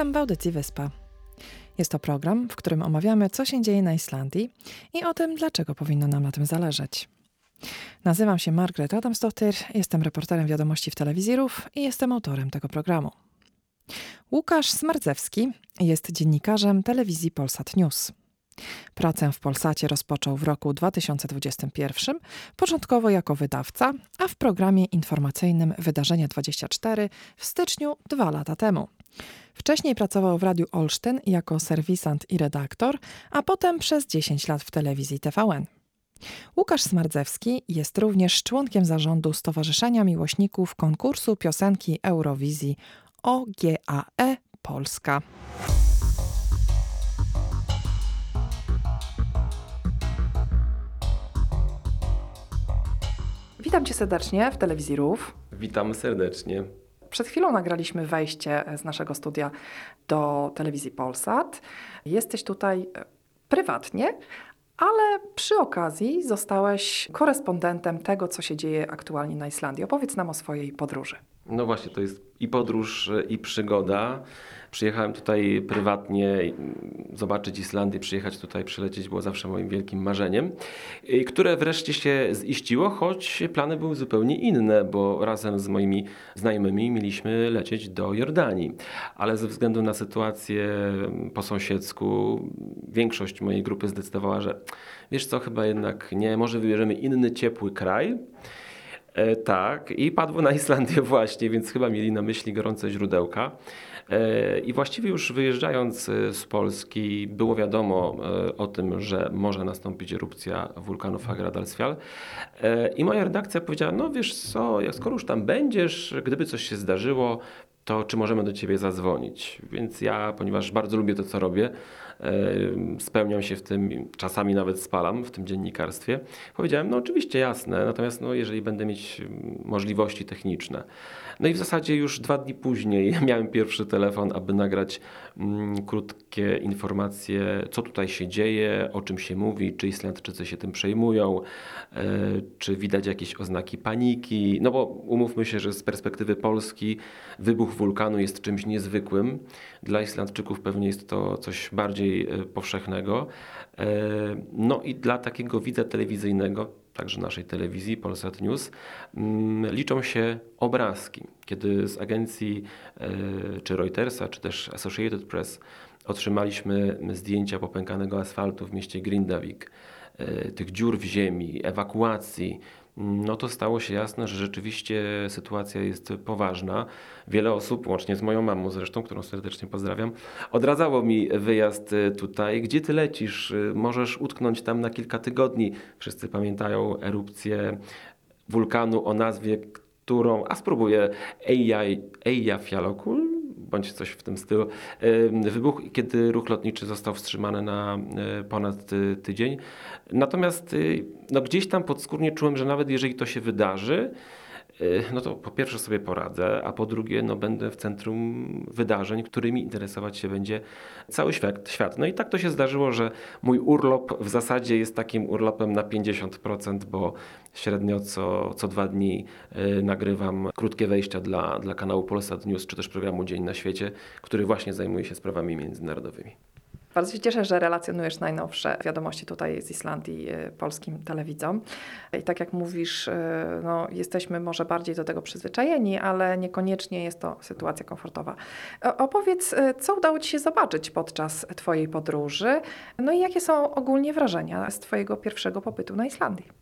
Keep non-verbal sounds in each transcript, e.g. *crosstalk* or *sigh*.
Witam w audycji Wyspa. Jest to program, w którym omawiamy, co się dzieje na Islandii i o tym, dlaczego powinno nam na tym zależeć. Nazywam się Margaret Adamsdottir, jestem reporterem wiadomości w telewizji RUF i jestem autorem tego programu. Łukasz Smardzewski jest dziennikarzem telewizji Polsat News. Pracę w Polsacie rozpoczął w roku 2021, początkowo jako wydawca, a w programie informacyjnym Wydarzenia 24 w styczniu dwa lata temu. Wcześniej pracował w Radiu Olsztyn jako serwisant i redaktor, a potem przez 10 lat w telewizji TVN. Łukasz Smardzewski jest również członkiem zarządu Stowarzyszenia Miłośników konkursu piosenki Eurowizji OGAE Polska. Witam cię serdecznie w telewizji RUF. Witam serdecznie. Przed chwilą nagraliśmy wejście z naszego studia do telewizji Polsat. Jesteś tutaj e, prywatnie, ale przy okazji zostałeś korespondentem tego, co się dzieje aktualnie na Islandii. Opowiedz nam o swojej podróży. No właśnie, to jest i podróż, i przygoda. Przyjechałem tutaj prywatnie zobaczyć Islandię, przyjechać tutaj, przylecieć było zawsze moim wielkim marzeniem, które wreszcie się ziściło, choć plany były zupełnie inne, bo razem z moimi znajomymi mieliśmy lecieć do Jordanii. Ale ze względu na sytuację po sąsiedzku, większość mojej grupy zdecydowała, że wiesz co, chyba jednak nie, może wybierzemy inny ciepły kraj. E, tak, i padło na Islandię właśnie, więc chyba mieli na myśli gorące źródełka. E, I właściwie już wyjeżdżając e, z Polski było wiadomo o tym, że może nastąpić erupcja wulkanu Fagradalsfjall. I moja redakcja powiedziała, no wiesz co, skoro już tam będziesz, gdyby coś się zdarzyło, to czy możemy do ciebie zadzwonić? Więc ja, ponieważ bardzo lubię to, co robię, spełniam się w tym, czasami nawet spalam w tym dziennikarstwie. Powiedziałem, no oczywiście jasne, natomiast no, jeżeli będę mieć możliwości techniczne. No i w zasadzie już dwa dni później *laughs* miałem pierwszy telefon, aby nagrać mm, krótkie informacje, co tutaj się dzieje, o czym się mówi, czy Islandczycy się tym przejmują, e, czy widać jakieś oznaki paniki. No bo umówmy się, że z perspektywy Polski wybuch wulkanu jest czymś niezwykłym. Dla Islandczyków pewnie jest to coś bardziej e, powszechnego. E, no i dla takiego widza telewizyjnego także naszej telewizji, Polsat News, mm, liczą się obrazki. Kiedy z agencji e, czy Reutersa, czy też Associated Press otrzymaliśmy zdjęcia popękanego asfaltu w mieście Grindavik, tych dziur w ziemi, ewakuacji, no to stało się jasne, że rzeczywiście sytuacja jest poważna. Wiele osób, łącznie z moją mamą zresztą, którą serdecznie pozdrawiam, odradzało mi wyjazd y, tutaj. Gdzie ty lecisz? Y, możesz utknąć tam na kilka tygodni. Wszyscy pamiętają erupcję wulkanu o nazwie, którą, a spróbuję, Eyjafjallajökull, bądź coś w tym stylu. Wybuch, kiedy ruch lotniczy został wstrzymany na e, ponad tydzień. Natomiast y, no, gdzieś tam podskórnie czułem, że nawet jeżeli to się wydarzy, no to po pierwsze sobie poradzę, a po drugie no będę w centrum wydarzeń, którymi interesować się będzie cały świat. świat. No i tak to się zdarzyło, że mój urlop w zasadzie jest takim urlopem na 50%, bo średnio co, co dwa dni y, nagrywam krótkie wejścia dla, dla kanału Polsat News, czy też programu Dzień na Świecie, który właśnie zajmuje się sprawami międzynarodowymi. Bardzo się cieszę, że relacjonujesz najnowsze wiadomości tutaj z Islandii y, polskim telewidzom. I tak jak mówisz, y, no, jesteśmy może bardziej do tego przyzwyczajeni, ale niekoniecznie jest to sytuacja komfortowa. Opowiedz, y, co udało Ci się zobaczyć podczas Twojej podróży, no i jakie są ogólnie wrażenia z Twojego pierwszego pobytu na Islandii?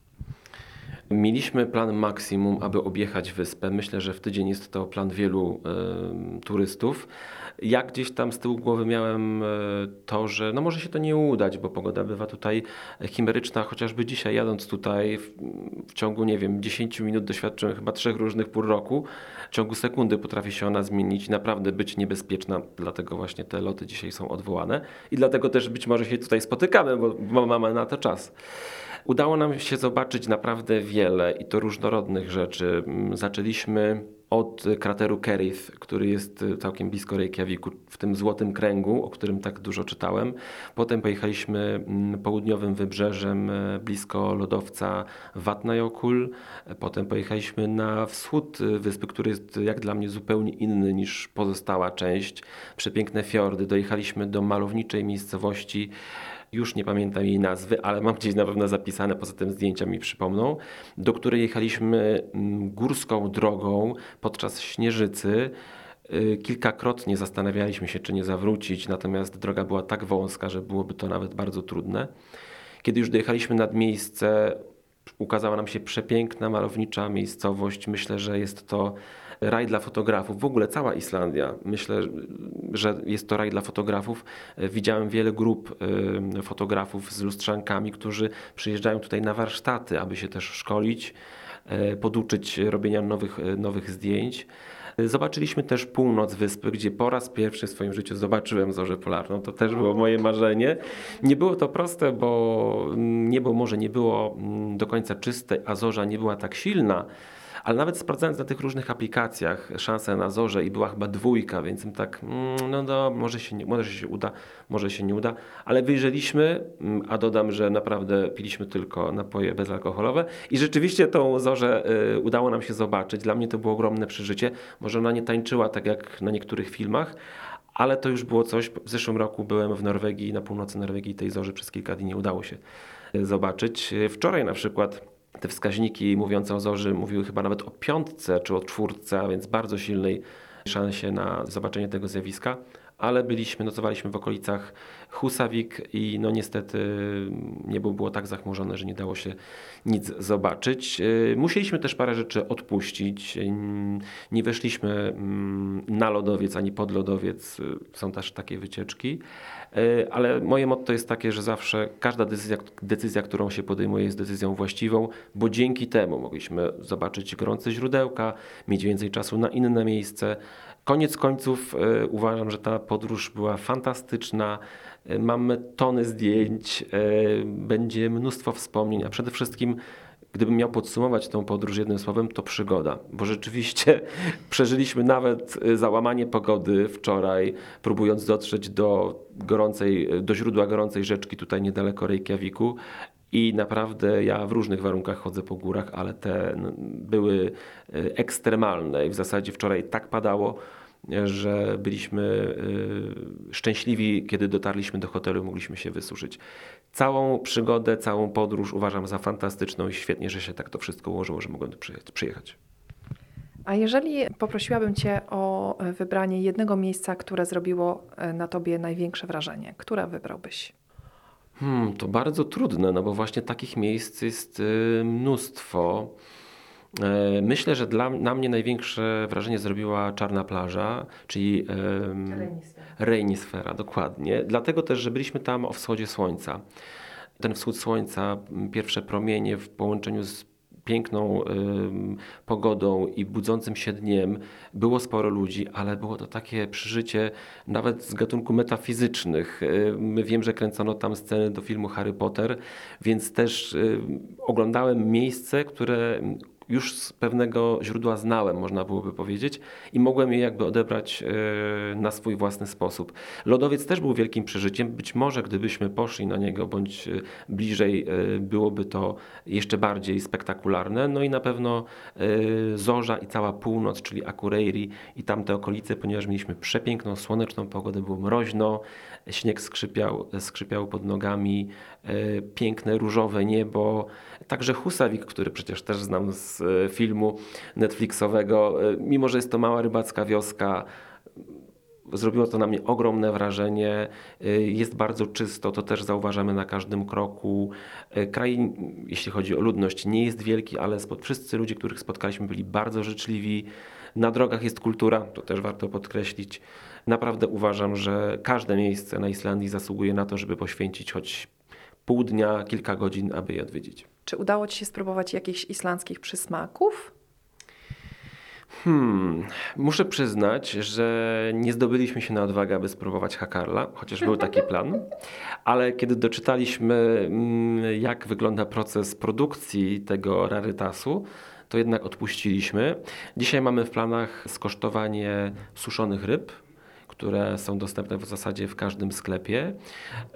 Mieliśmy plan maksimum, aby objechać wyspę. Myślę, że w tydzień jest to plan wielu y, turystów. Ja gdzieś tam z tyłu głowy miałem e, to, że no może się to nie udać, bo pogoda bywa tutaj chimeryczna, chociażby dzisiaj jadąc tutaj w, w ciągu, nie wiem, 10 minut doświadczyłem chyba trzech różnych pór roku. W ciągu sekundy potrafi się ona zmienić, naprawdę być niebezpieczna, dlatego właśnie te loty dzisiaj są odwołane i dlatego też być może się tutaj spotykamy, bo, bo mamy na to czas. Udało nam się zobaczyć naprawdę wiele i to różnorodnych rzeczy. Zaczęliśmy od krateru Kerith, który jest całkiem blisko Reykjaviku, w tym złotym kręgu, o którym tak dużo czytałem. Potem pojechaliśmy mm, południowym wybrzeżem e, blisko lodowca Vatnajökull. Potem pojechaliśmy na wschód wyspy, który jest jak dla mnie zupełnie inny niż pozostała część. Przepiękne fiordy. Dojechaliśmy do malowniczej miejscowości już nie pamiętam jej nazwy, ale mam gdzieś na pewno zapisane, poza tym zdjęcia mi przypomną, do której jechaliśmy mm, górską drogą podczas śnieżycy. Y, kilkakrotnie zastanawialiśmy się, czy nie zawrócić, natomiast droga była tak wąska, że byłoby to nawet bardzo trudne. Kiedy już dojechaliśmy nad miejsce, ukazała nam się przepiękna, malownicza miejscowość. Myślę, że jest to raj dla fotografów. W ogóle cała Islandia. Myślę, że jest to raj dla fotografów. Widziałem wiele grup y, fotografów z lustrzankami, którzy przyjeżdżają tutaj na warsztaty, aby się też szkolić, y, poduczyć robienia nowych, y, nowych zdjęć. Zobaczyliśmy też północ wyspy, gdzie po raz pierwszy w swoim życiu zobaczyłem zorzę polarną. To też było moje marzenie. Nie było to proste, bo niebo może nie było mm, do końca czyste, a zorza nie była tak silna ale nawet sprawdzając na tych różnych aplikacjach szanse na zorze i była chyba dwójka, więc tak, mm, no, no może, się nie, może się uda, może się nie uda, ale wyjrzeliśmy, mm, a dodam, że naprawdę piliśmy tylko napoje bezalkoholowe i rzeczywiście tą zorzę y, udało nam się zobaczyć. Dla mnie to było ogromne przeżycie. Może ona nie tańczyła tak jak na niektórych filmach, ale to już było coś. W zeszłym roku byłem w Norwegii, na północy Norwegii tej zorzy przez kilka dni nie udało się y, zobaczyć. Wczoraj na przykład te wskaźniki mówiące o zorzy mówiły chyba nawet o piątce czy o czwórce, a więc bardzo silnej szansie na zobaczenie tego zjawiska ale byliśmy, nocowaliśmy w okolicach Husawik i no niestety niebo było tak zachmurzone, że nie dało się nic zobaczyć. Y, musieliśmy też parę rzeczy odpuścić. Nie weszliśmy mm, na lodowiec ani pod lodowiec. Są też takie wycieczki. Y, ale moje motto jest takie, że zawsze każda decyzja, decyzja, którą się podejmuje, jest decyzją właściwą, bo dzięki temu mogliśmy zobaczyć gorące źródełka, mieć więcej czasu na inne miejsce, Koniec końców e, uważam, że ta podróż była fantastyczna. E, mamy tony zdjęć, e, będzie mnóstwo wspomnień, a przede wszystkim gdybym miał podsumować tę podróż jednym słowem, to przygoda, bo rzeczywiście *laughs* przeżyliśmy nawet załamanie pogody wczoraj, próbując dotrzeć do gorącej, do źródła gorącej rzeczki tutaj niedaleko Reykjaviku i naprawdę ja w różnych warunkach chodzę po górach, ale te były ekstremalne i w zasadzie wczoraj tak padało, że byliśmy y, szczęśliwi, kiedy dotarliśmy do hotelu, mogliśmy się wysuszyć. Całą przygodę, całą podróż uważam za fantastyczną i świetnie, że się tak to wszystko ułożyło, że mogłem tu przyjechać. A jeżeli poprosiłabym Cię o wybranie jednego miejsca, które zrobiło e, na Tobie największe wrażenie, które wybrałbyś? Hmm, to bardzo trudne, no bo właśnie takich miejsc jest y, mnóstwo. E, myślę, że dla, na mnie największe wrażenie zrobiła Czarna Plaża, czyli Reynisfera, dokładnie. Dlatego też, że byliśmy tam o wschodzie słońca. Ten wschód słońca, pierwsze promienie w połączeniu z piękną pogodą i budzącym się dniem było sporo ludzi, ale było to takie przeżycie nawet z gatunku metafizycznych. Y, wiem, że kręcono tam sceny do filmu Harry Potter, więc też oglądałem miejsce, które już z pewnego źródła znałem, można byłoby powiedzieć, i mogłem je jakby odebrać e, na swój własny sposób. Lodowiec też był wielkim przeżyciem. Być może gdybyśmy poszli na niego bądź e, bliżej, e, byłoby to jeszcze bardziej spektakularne. No i na pewno Zorza i cała północ, czyli Akureyri i tamte okolice, ponieważ mieliśmy przepiękną, słoneczną pogodę, było mroźno, śnieg skrzypiał, skrzypiał pod nogami, piękne różowe niebo, Także Husawik, który przecież też znam z e, filmu Netflixowego, e, mimo że jest to mała rybacka wioska, Zrobiło to na mnie ogromne wrażenie. E, jest bardzo czysto, to też zauważamy na każdym kroku. Kraj, jeśli chodzi o ludność, nie jest wielki, ale wszyscy ludzie, których spotkaliśmy, byli bardzo życzliwi. Na drogach jest kultura, to też warto podkreślić. Naprawdę uważam, że każde miejsce na Islandii zasługuje na to, żeby poświęcić choć pół dnia, kilka godzin, aby je odwiedzić. Czy udało Ci się spróbować jakichś islandzkich przysmaków? Hmm, muszę przyznać, że nie zdobyliśmy się na odwagę, aby spróbować hakarla, chociaż był taki *laughs* plan. Ale kiedy doczytaliśmy, mm, jak wygląda proces produkcji tego rarytasu, to jednak odpuściliśmy. Dzisiaj mamy w planach skosztowanie suszonych ryb, które są dostępne w zasadzie w każdym sklepie.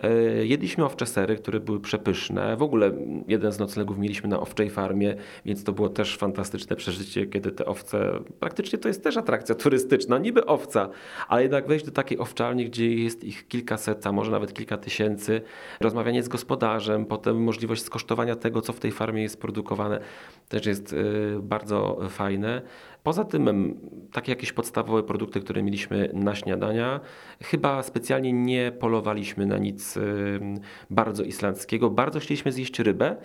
E, jedliśmy owcze sery, które były przepyszne. W ogóle jeden z noclegów mieliśmy na owczej farmie, więc to było też fantastyczne przeżycie, kiedy te owce, praktycznie to jest też atrakcja turystyczna, niby owca, ale jednak wejść do takiej owczarni, gdzie jest ich kilkaset, a może nawet kilka tysięcy, rozmawianie z gospodarzem, potem możliwość skosztowania tego, co w tej farmie jest produkowane, też jest e, bardzo fajne. Poza tym takie jakieś podstawowe produkty, które mieliśmy na śniadania, chyba specjalnie nie polowaliśmy na nic bardzo islandzkiego. Bardzo chcieliśmy zjeść rybę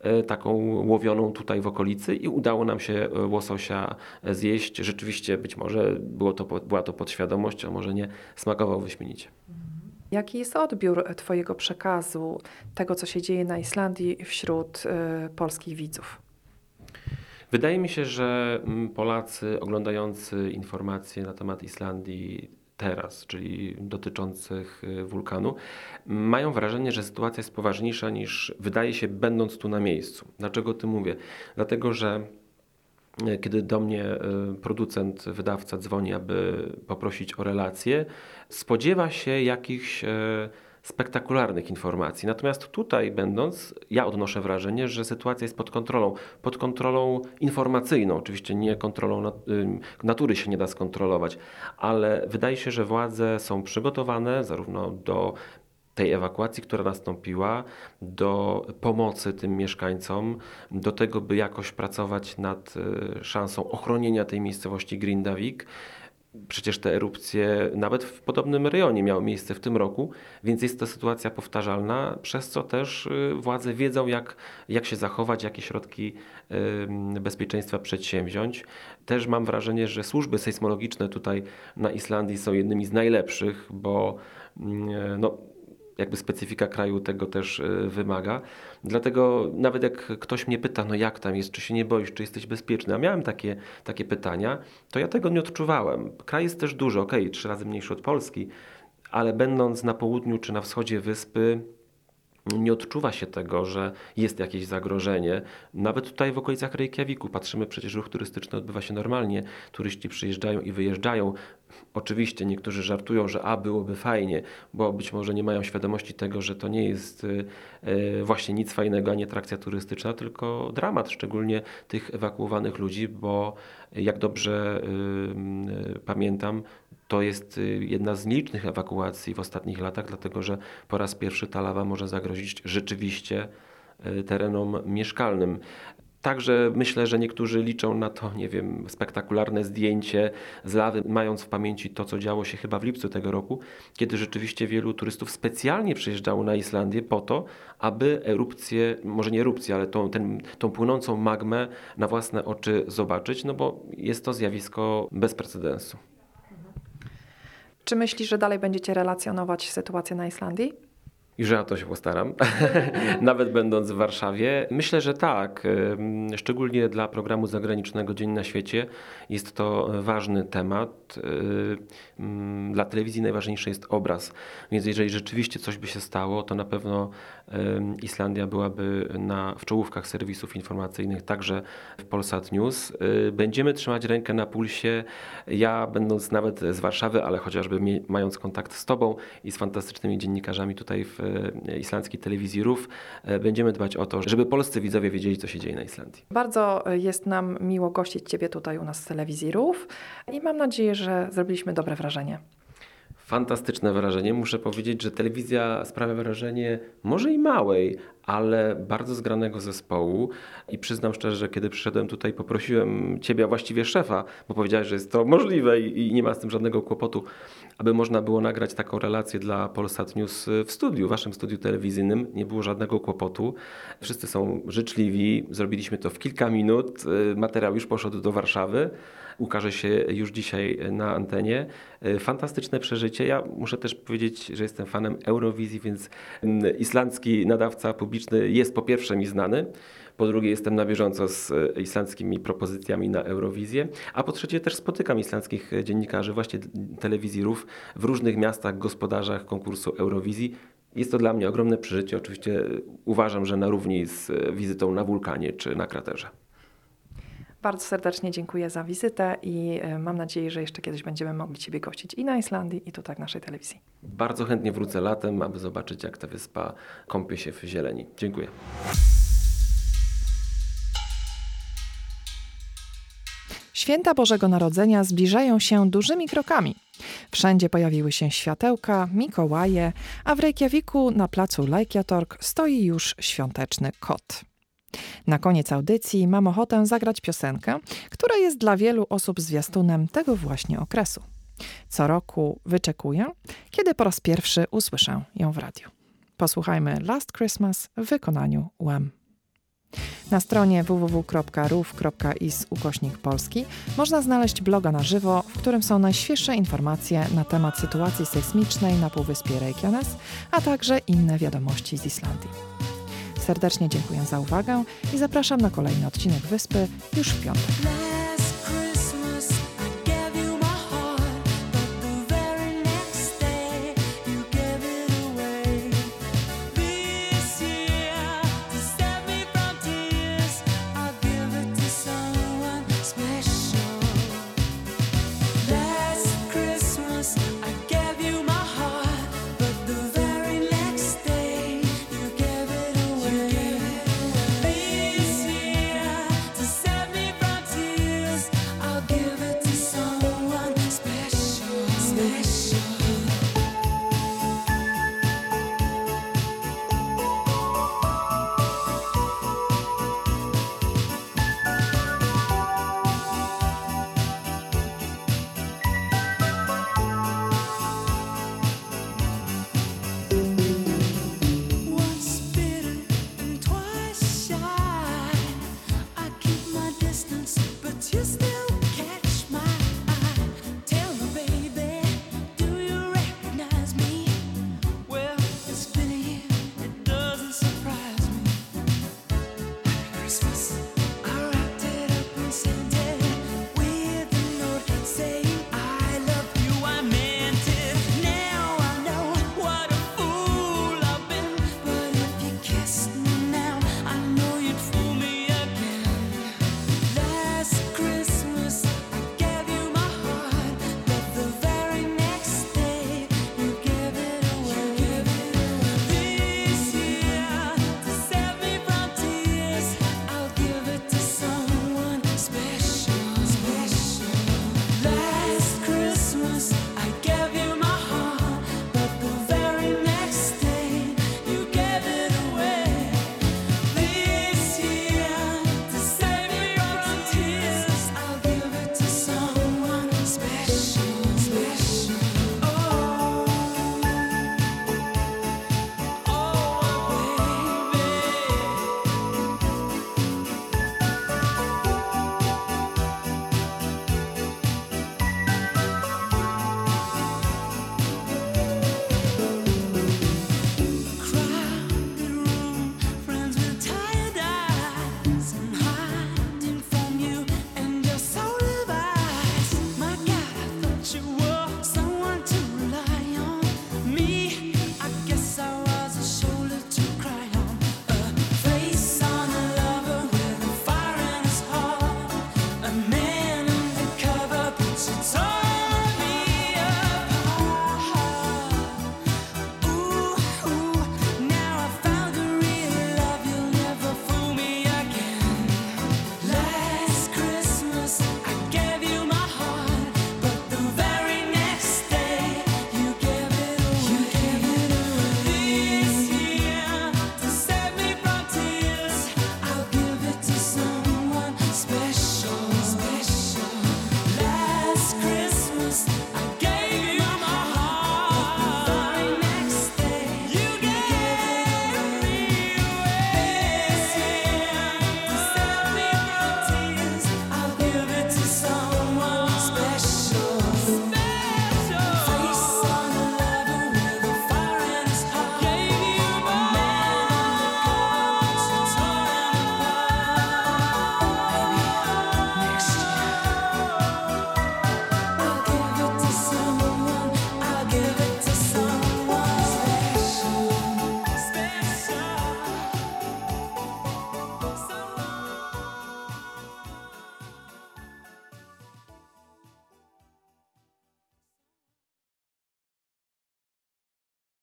e, taką łowioną tutaj w okolicy i udało nam się e, łososia zjeść. Rzeczywiście być może było to, była to podświadomość, a może nie, smakował wyśmienicie. Jaki jest odbiór Twojego przekazu, tego co się dzieje na Islandii wśród y, polskich widzów? Wydaje mi się, że mm, Polacy oglądający informacje na temat Islandii teraz, czyli dotyczących y, wulkanu, mają wrażenie, że sytuacja jest poważniejsza niż wydaje się, będąc tu na miejscu. Dlaczego o tym mówię? Dlatego, że y, kiedy do mnie y, producent, wydawca dzwoni, aby poprosić o relację, spodziewa się jakichś spektakularnych informacji. Natomiast tutaj będąc, ja odnoszę wrażenie, że sytuacja jest pod kontrolą. Pod kontrolą informacyjną, oczywiście nie kontrolą natury się nie da skontrolować, ale wydaje się, że władze są przygotowane zarówno do tej ewakuacji, która nastąpiła, do pomocy tym mieszkańcom, do tego, by jakoś pracować nad y, szansą ochronienia tej miejscowości Grindavik. Przecież te erupcje nawet w podobnym rejonie miały miejsce w tym roku, więc jest to sytuacja powtarzalna, przez co też y, władze wiedzą, jak, jak się zachować, jakie środki bezpieczeństwa przedsięwziąć. Też mam wrażenie, że służby sejsmologiczne tutaj na Islandii są jednymi z najlepszych, bo mm, no, jakby specyfika kraju tego też e, wymaga. Dlatego nawet jak ktoś mnie pyta, no jak tam jest, czy się nie boisz, czy jesteś bezpieczny, a miałem takie, takie pytania, to ja tego nie odczuwałem. Kraj jest też duży, ok, trzy razy mniejszy od Polski, ale będąc na południu czy na wschodzie wyspy, nie odczuwa się tego, że jest jakieś zagrożenie. Nawet tutaj w okolicach Reykjaviku patrzymy, przecież ruch turystyczny odbywa się normalnie. Turyści przyjeżdżają i wyjeżdżają. Oczywiście niektórzy żartują, że a byłoby fajnie, bo być może nie mają świadomości tego, że to nie jest y, y, właśnie nic fajnego, ani atrakcja turystyczna, tylko dramat, szczególnie tych ewakuowanych ludzi, bo jak dobrze y, pamiętam, to jest jedna z nielicznych ewakuacji w ostatnich latach, dlatego że po raz pierwszy ta lawa może zagrozić rzeczywiście terenom mieszkalnym. Także myślę, że niektórzy liczą na to, nie wiem, spektakularne zdjęcie z lawy, mając w pamięci to, co działo się chyba w lipcu tego roku, kiedy rzeczywiście wielu turystów specjalnie przyjeżdżało na Islandię po to, aby erupcję, może nie erupcję, ale tą, ten, tą płynącą magmę na własne oczy zobaczyć, no bo jest to zjawisko bez precedensu. Czy myślisz, że dalej będziecie relacjonować sytuację na Islandii? I że ja to się postaram, *laughs* nawet będąc w Warszawie. Myślę, że tak. Szczególnie dla programu zagranicznego Dzień na świecie jest to ważny temat. Dla telewizji najważniejszy jest obraz, więc jeżeli rzeczywiście coś by się stało, to na pewno Islandia byłaby na, w czołówkach serwisów informacyjnych, także w Polsat News. Y, będziemy trzymać rękę na pulsie. Ja, będąc nawet z Warszawy, ale chociażby mając kontakt z Tobą i z fantastycznymi dziennikarzami tutaj w islandzkiej telewizji RUF, będziemy dbać o to, żeby polscy widzowie wiedzieli, co się dzieje na Islandii. Bardzo jest nam miło gościć Ciebie tutaj u nas w telewizji RUF i mam nadzieję, że zrobiliśmy dobre wrażenie fantastyczne wrażenie. Muszę powiedzieć, że telewizja sprawia wrażenie może i małej, ale bardzo zgranego zespołu. I przyznam szczerze, że kiedy przyszedłem tutaj, poprosiłem ciebie, a właściwie szefa, bo powiedziałeś, że jest to możliwe i, nie ma z tym żadnego kłopotu, aby można było nagrać taką relację dla Polsat News w studiu, waszym studiu telewizyjnym. Nie było żadnego kłopotu. Wszyscy są życzliwi. Zrobiliśmy to w kilka minut. Materiał już poszedł do Warszawy ukaże się już dzisiaj na antenie. E, fantastyczne przeżycie. Ja muszę też powiedzieć, że jestem fanem Eurowizji, więc mm, islandzki nadawca publiczny jest po pierwsze mi znany. Po drugie, jestem na bieżąco z e, islandzkimi propozycjami na Eurowizję. A po trzecie, też spotykam islandzkich dziennikarzy, właśnie telewizji RUF, w różnych miastach, gospodarzach konkursu Eurowizji. Jest to dla mnie ogromne przeżycie. Oczywiście uważam, że na równi z wizytą na wulkanie czy na kraterze. Bardzo serdecznie dziękuję za wizytę i e, mam nadzieję, że jeszcze kiedyś będziemy mogli Ciebie gościć i na Islandii, i tutaj w naszej telewizji. Bardzo chętnie wrócę latem, aby zobaczyć, jak ta wyspa kąpie się w zieleni. Dziękuję. Święta Bożego Narodzenia zbliżają się dużymi krokami. Wszędzie pojawiły się światełka, Mikołaje, a w Reykjaviku na placu Lajkiatorg stoi już świąteczny kot. Na koniec audycji mam ochotę zagrać piosenkę, która jest dla wielu osób zwiastunem tego właśnie okresu. Co roku wyczekuję, kiedy po raz pierwszy usłyszę ją w radiu. Posłuchajmy Last Christmas w wykonaniu Wham. Na stronie www.ruf.is ukośnik polski można znaleźć bloga na żywo, w którym są najświeższe informacje na temat sytuacji sejsmicznej na Półwyspie Reykjanes, a także inne wiadomości z Islandii. Serdecznie dziękuję za uwagę i zapraszam na kolejny odcinek Wyspy już w piątek. distance.